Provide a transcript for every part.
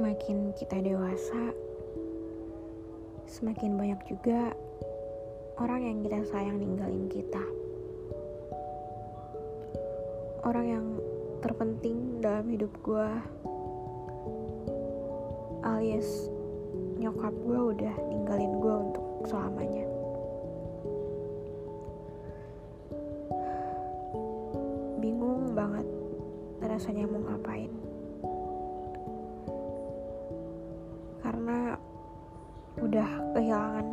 semakin kita dewasa, semakin banyak juga orang yang kita sayang ninggalin kita. Orang yang terpenting dalam hidup gue alias nyokap gue udah ninggalin gue untuk selamanya. Bingung banget rasanya mau ngapain. Karena udah kehilangan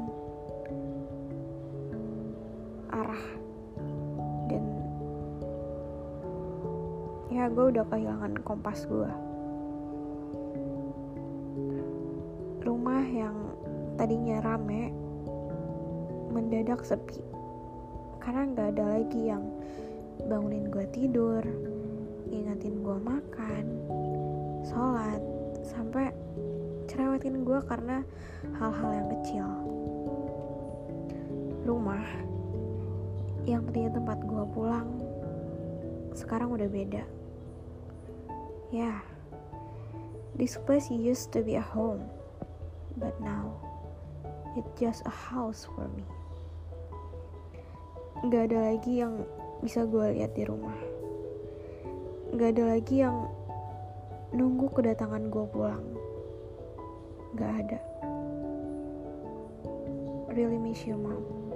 arah dan ya gue udah kehilangan kompas gue rumah yang tadinya rame mendadak sepi karena nggak ada lagi yang bangunin gue tidur ingatin gue makan sholat sampai cerewetin gue karena hal-hal yang kecil. Rumah yang tadinya tempat gue pulang sekarang udah beda. Ya yeah, this place used to be a home but now it's just a house for me. Gak ada lagi yang bisa gue lihat di rumah. Gak ada lagi yang nunggu kedatangan gue pulang Gak ada. Really miss you mom